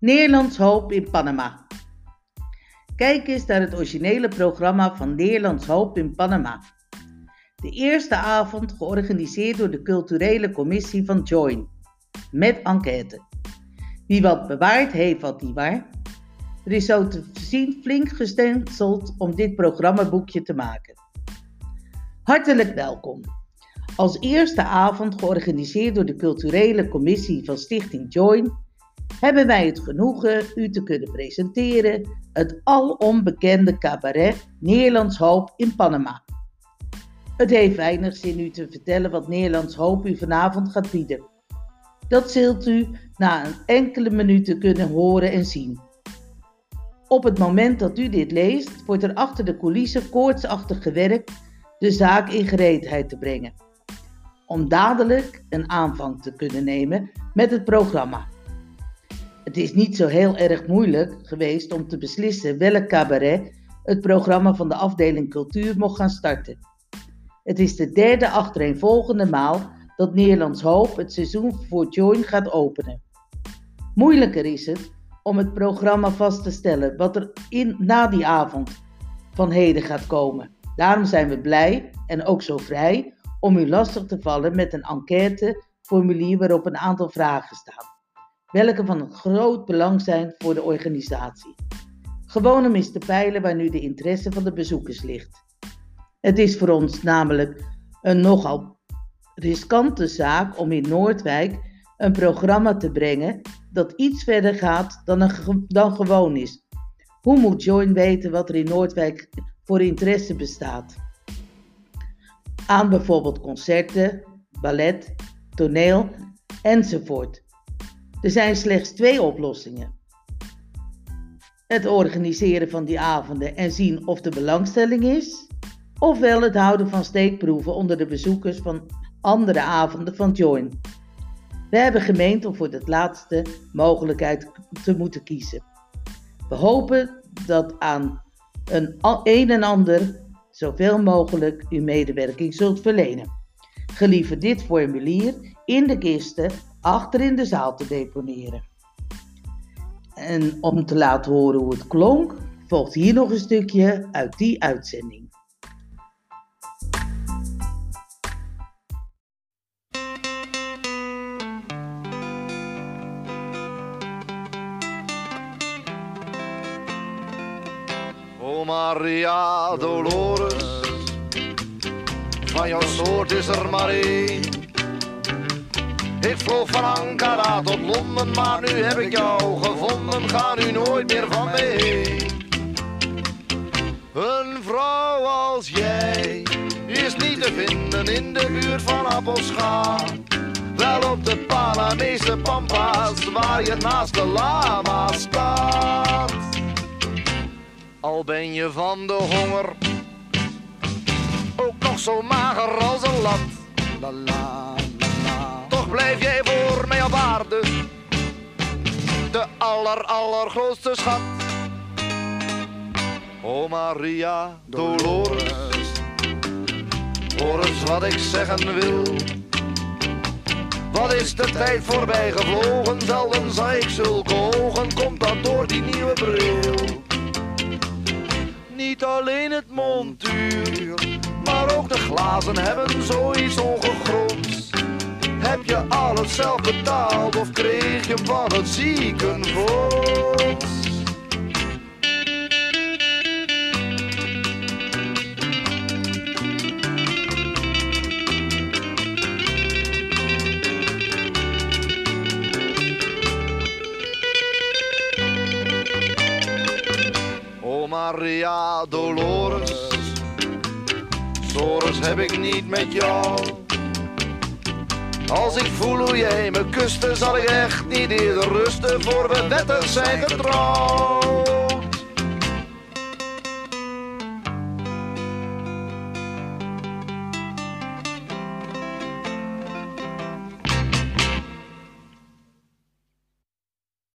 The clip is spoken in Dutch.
Nederlands Hoop in Panama. Kijk eens naar het originele programma van Nederlands Hoop in Panama. De eerste avond georganiseerd door de culturele commissie van Join. Met enquête. Wie wat bewaard heeft, wat niet waar. Er is zo te zien flink gestenceld om dit programmaboekje te maken. Hartelijk welkom. Als eerste avond georganiseerd door de culturele commissie van Stichting Join hebben wij het genoegen u te kunnen presenteren het alom bekende cabaret Nederlands Hoop in Panama. Het heeft weinig zin u te vertellen wat Nederlands Hoop u vanavond gaat bieden. Dat zult u na een enkele minuten kunnen horen en zien. Op het moment dat u dit leest, wordt er achter de coulissen koortsachtig gewerkt de zaak in gereedheid te brengen. Om dadelijk een aanvang te kunnen nemen met het programma. Het is niet zo heel erg moeilijk geweest om te beslissen welk cabaret het programma van de afdeling cultuur mocht gaan starten. Het is de derde achtereenvolgende maal dat Nederlands Hoop het seizoen voor Join gaat openen. Moeilijker is het om het programma vast te stellen wat er in, na die avond van heden gaat komen. Daarom zijn we blij en ook zo vrij om u lastig te vallen met een enquêteformulier waarop een aantal vragen staan welke van groot belang zijn voor de organisatie. Gewoon om eens te peilen waar nu de interesse van de bezoekers ligt. Het is voor ons namelijk een nogal riskante zaak om in Noordwijk een programma te brengen dat iets verder gaat dan, dan gewoon is. Hoe moet Join weten wat er in Noordwijk voor interesse bestaat? Aan bijvoorbeeld concerten, ballet, toneel enzovoort. Er zijn slechts twee oplossingen. Het organiseren van die avonden en zien of er belangstelling is, ofwel het houden van steekproeven onder de bezoekers van andere avonden van Join. We hebben gemeend om voor het laatste mogelijkheid te moeten kiezen. We hopen dat aan een, een en ander zoveel mogelijk uw medewerking zult verlenen. Gelieve dit formulier in de kisten achter in de zaal te deponeren. En om te laten horen hoe het klonk, volgt hier nog een stukje uit die uitzending. O Maria Dolores, van jouw soort is er maar één. Ik vloog van Ankara tot Londen, maar nu heb ik jou gevonden. Ga nu nooit meer van me. Een vrouw als jij is niet te vinden in de buurt van Appelscha. Wel op de Panamese pampas waar je naast de lama staat. Al ben je van de honger ook nog zo mager als een lat. La la blijf jij voor mij op aarde de aller allergrootste schat. O Maria Dolores, hoor eens wat ik zeggen wil. Wat is de tijd voorbij gevlogen, zelden zag ik zulke ogen, komt dat door die nieuwe bril. Niet alleen het montuur, maar ook de glazen hebben zoiets ongegronds. Heb je alles zelf betaald of kreeg je van het ziekenfonds? O Maria Dolores, Dolores heb ik niet met jou. Als ik voel hoe jij me kuste, zal ik echt niet eerder rusten voor we wetten zijn getrouwd.